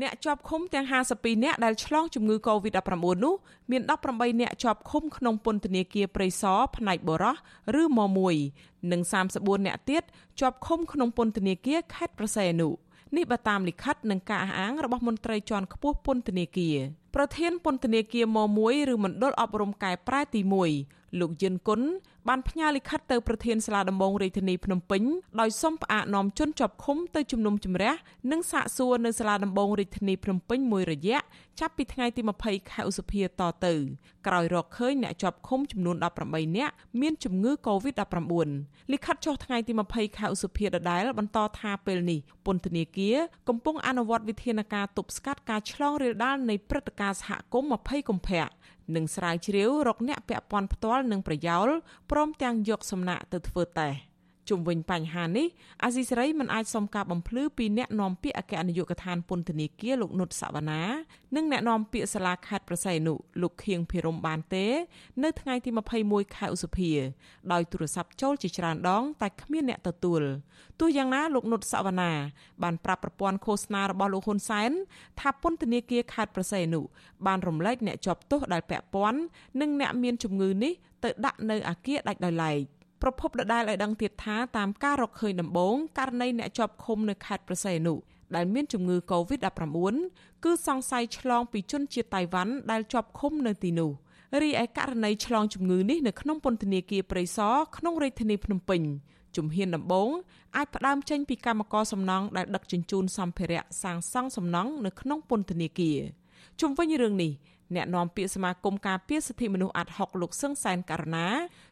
អ្នកជាប់ឃុំទាំង52នាក់ដែលឆ្លងជំងឺ Covid-19 នោះមាន18នាក់ជាប់ឃុំក្នុងពន្ធនាគារព្រៃសរផ្នែកបរោះឬម1និង34នាក់ទៀតជាប់ឃុំក្នុងពន្ធនាគារខេត្តប្រស័យអនុនេះបើតាមលិខិតនិងការអះអាងរបស់មន្ត្រីជាន់ខ្ពស់ពន្ធនាគារប្រធានពន្ធនាគារម1ឬមណ្ឌលអប់រំកែប្រែទី1 លោកយិនគុណបានផ្ញើលិខិតទៅប្រធានសាលាដំបងរាជធានីភ្នំពេញដោយសុំផ្អាកនាំជនជាប់ឃុំទៅជំនុំជម្រះនិងសាកសួរនៅសាលាដំបងរាជធានីភ្នំពេញមួយរយៈចាប់ពីថ្ងៃទី20ខែឧសភាតទៅក្រោយរកឃើញអ្នកជាប់ឃុំចំនួន18នាក់មានជំងឺ Covid-19 លិខិតចុះថ្ងៃទី20ខែឧសភាដដែលបន្តថាពេលនេះពន្ធនាគារកំពុងអនុវត្តវិធានការទប់ស្កាត់ការឆ្លងរាលដាលនៃព្រឹត្តិការណ៍សហគមន៍20កុម្ភៈនិងស្រាវជ្រាវរកអ្នកពាក់ព័ន្ធផ្ទាល់នឹងប្រយោលព្រមទាំងយកសំណាក់ទៅធ្វើតេស្ត ជុំវិញបញ្ហានេះអាស៊ីសេរីមិនអាចសុំការបំភ្លឺពីអ្នកនាំពាក្យអគ្គនាយកដ្ឋានពន្ធនាគារលោកនុតសវណ្ណានិងអ្នកនាំពាក្យសាលាខេត្តប្រស័យអនុលោកខៀងភិរមបានទេ នៅថ្ងៃទី21ខែឧសភាដោយទូរស័ព្ទចូលជាច្រើនដង តែគ្មានអ្នកទទួលទោះយ៉ាងណាលោកនុតសវណ្ណាបានប្រាប់ប្រព័ន្ធឃោសនារបស់លោកហ៊ុនសែនថាពន្ធនាគារខេត្តប្រស័យអនុបានរំលែកអ្នកជាប់ទោសដែលពាក់ព័ន្ធនិងអ្នកមានជំងឺនេះទៅដាក់នៅអាគារដាច់ដោយឡែក ប្រពន្ធដដែលឲ្យដឹងទៀតថាតាមការរកឃើញដំបូងករណីអ្នកជាប់ឃុំនៅខេត្តប្រស័យអនុដែលមានជំងឺ Covid-19 គឺសង្ស័យឆ្លងពីជនជាតិតៃវ៉ាន់ដែលជាប់ឃុំនៅទីនោះរីឯករណីឆ្លងជំងឺនេះនៅក្នុងពន្ធនាគារព្រៃសរក្នុងរាជធានីភ្នំពេញជំហានដំបូងអាចផ្ដើមចេញពីកម្មករសំណង់ដែលដឹកជញ្ជូនសម្ភារៈសាងសង់សំណង់នៅក្នុងពន្ធនាគារជុំវិញរឿងនេះ អ្នកនាំពាក្យសមាគមការពារសិទ្ធិមនុស្សអាត់ហុកលោកសឹងសែនករណា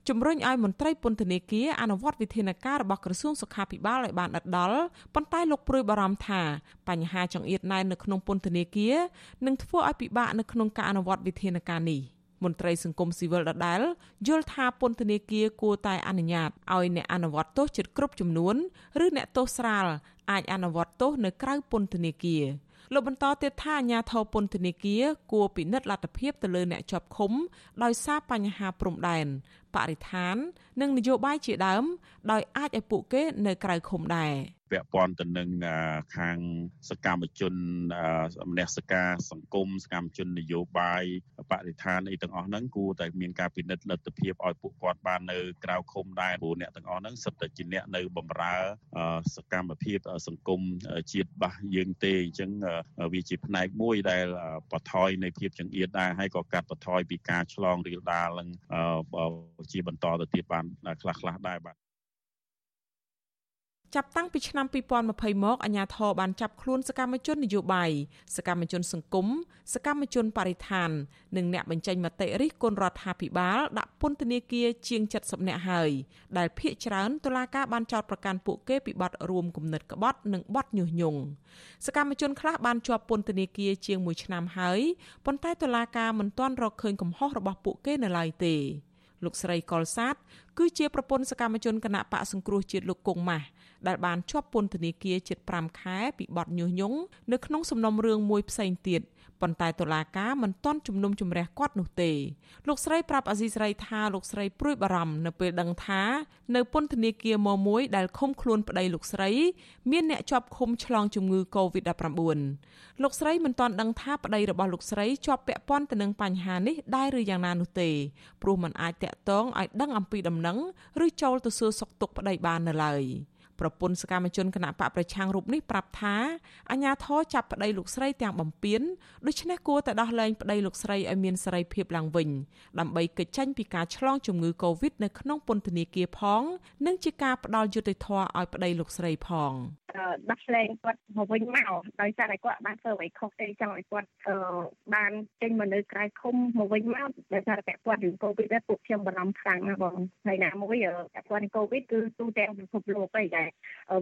ជំរុញឲ្យមន្ត្រីពន្ធនាគារអនុវត្តវិធានការរបស់ក្រសួងសុខាភិបាលឲ្យបានដិតដល់ប៉ុន្តែលោកព្រួយបារម្ភថាបញ្ហាចង្អៀតណែននៅក្នុងពន្ធនាគារនឹងធ្វើឲ្យពិបាកនៅក្នុងការអនុវត្តវិធានការនេះមន្ត្រីសង្គមស៊ីវិលដដែលយល់ថាពន្ធនាគារគួរតែអនុញ្ញាតឲ្យអ្នកអនុវត្តទោសជិតគ្រប់ចំនួន ឬអ្នកទោសស្រាលអាចអនុវត្តទោសនៅក្រៅពន្ធនាគារ លោកបន្តទៀតថាអាញាធរពន្ធនាគារគួរពិនិត្យលទ្ធភាពទៅលើអ្នកជាប់ឃុំ ដោយសារបញ្ហាព្រំដែនបរិស្ថាន និងនយោបាយជាដើម ដោយអាចឲ្យពួកគេនៅក្រៅឃុំដែរ ពាក់ព័ន្ធទៅនឹងខាងសកម្មជនមនសិការសង្គមសកម្មជននយោបាយបរិស្ថានអីទាំងអស់ហ្នឹងគួរតែមានការពិនិត្យលទ្ធភាពឲ្យពួកគាត់បាននៅក្រៅឃុំដែរព្រោះអ្នកទាំងអស់ហ្នឹងសិតតែជាអ្នកនៅបម្រើសកម្មភាពសង្គមជាតិបាសយើងទេអញ្ចឹងវាជាផ្នែកមួយដែលបថយនៃភាពចង្អៀតដែរហើយក៏កាត់បថយពីការឆ្លងរាលដាលនឹងជាបន្តទៅទៀតបានខ្លះៗដែរបាទ ចាប់តាំងពីឆ្នាំ2020មកអាជ្ញាធរបានចាប់ខ្លួនសកម្មជននយោបាយសកម្មជនសង្គមសកម្មជនបរិស្ថាន និងអ្នកបញ្ចេញមតិរិះគន់រដ្ឋាភិបាលដាក់ពន្ធនាគារជាង70នាក់ហើយដែលភ ieck ច្រើនតុលាការបានចោទប្រកាន់ពួកគេពីបទរួមគំនិតក្បត់និងបទញុះញង់សកម្មជនខ្លះបានជាប់ពន្ធនាគារជាង1ឆ្នាំហើយប៉ុន្តែតុលាការមិនទាន់រកឃើញកំហុសរបស់ពួកគេនៅឡើយទេ លោកស្រីកុលសាទគឺជាប្រពន្ធសកម្មជនគណៈបកសង្គ្រោះជាតិលោកគង់ម៉ាស់ដែលបានជាប់ពន្ធនាគារជិត5ខែពីបទញុះញង់នៅក្នុងសំណុំរឿងមួយផ្សេងទៀតប៉ុន្តែតុលាការមិនទាន់ជំនុំជម្រះគាត់នោះទេលោកស្រីប្រាប់អាស៊ីសេរីថាលោកស្រីព្រួយបារម្ភនៅពេលដឹងថានៅពន្ធនាគារមមួយដែលឃុំខ្លួនប្តីលោកស្រី មានអ្នកជាប់ឃុំឆ្លងជំងឺ Covid-19 លោកស្រីមិនទាន់ដឹងថាប្តីរបស់លោកស្រីជាប់ពាក់ព័ន្ធទៅនឹងបញ្ហានេះដែរឬយ៉ាងណានោះទេព្រោះมันអាចតាក់ទងឲ្យដឹងអំពីដំណឹងឬចូលទៅសួរសុខទុក្ខប្តីបាននៅឡើយ។ប្រពន្ធសកម្មជនគណៈបកប្រឆាំងរូបនេះប្រាប់ថាអាញាធរចាប់ប្តីលោកស្រីទាំងបំពេញដូច្នេះគួរតែដោះលែងប្តីលោកស្រីឲ្យមានសេរីភាពឡើងវិញដើម្បីកិច្ចចេញពីការឆ្លងជំងឺ Covid នៅក្នុងពន្ធនាគារផង និងជាការផ្ដល់យុត្តិធម៌ឲ្យប្តីលោកស្រីផង ដោះលែងគាត់មកវិញមកដោយសារតែគាត់បានធ្វើអ្វីខុសទេចង់ឲ្យគាត់បានចេញមកនៅក្រៅឃុំមកវិញមកដោយសារតែគាត់រឿងកូវីដដែរពួកខ្ញុំបារម្ភខ្លាំងណាស់បងហើយណាមួយពាក់ព័ន្ធនឹងកូវីដគឺទូទាំងពិភពលោកអីដែរ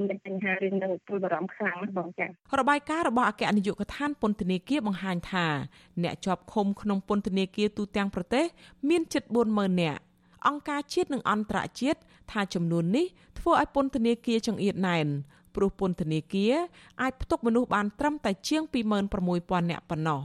មានបញ្ហារឿងនឹងព្រួយបារម្ភខ្លាំងណាស់បងចា៎របាយការណ៍របស់អគ្គនាយកដ្ឋានពន្ធនាគារបង្ហាញថាអ្នកជាប់ឃុំក្នុងពន្ធនាគារទូទាំងប្រទេសមានជិត40000នាក់ អង្គការជាតិនិងអន្តរជាតិថាចំនួននេះធ្វើឲ្យពន្ធនាគារចង្អៀតណែនព្រោះពន្ធនាគារអាចផ្ទុកមនុស្សបានត្រឹមតែជាង26000នាក់ប៉ុណ្ណោះ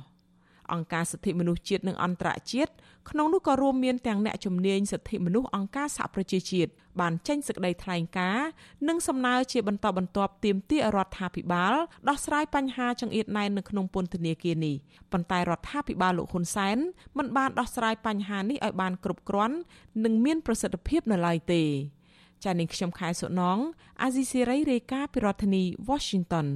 អង្គការសិទ្ធិមនុស្សជាតិនិងអន្តរជាតិក្នុងនោះក៏រួមមានទាំងអ្នកជំនាញសិទ្ធិមនុស្សអង្គការសហប្រជាជាតិបានចេញសេចក្តីថ្លែងការណ៍និងសំណើជាបន្តបន្ទាប់ទាមទាររដ្ឋាភិបាលដោះស្រាយបញ្ហាចង្អៀតណែននៅក្នុងពន្ធនាគារនេះប៉ុន្តែរដ្ឋាភិបាលលោកហ៊ុនសែនមិនបានដោះស្រាយបញ្ហានេះឲ្យបានគ្រប់គ្រាន់និងមានប្រសិទ្ធភាពនៅឡើយទេចា៎នាងខ្ញុំខែសុណងអាស៊ីសេរីរាយការណ៍ពីរដ្ឋធានី Washington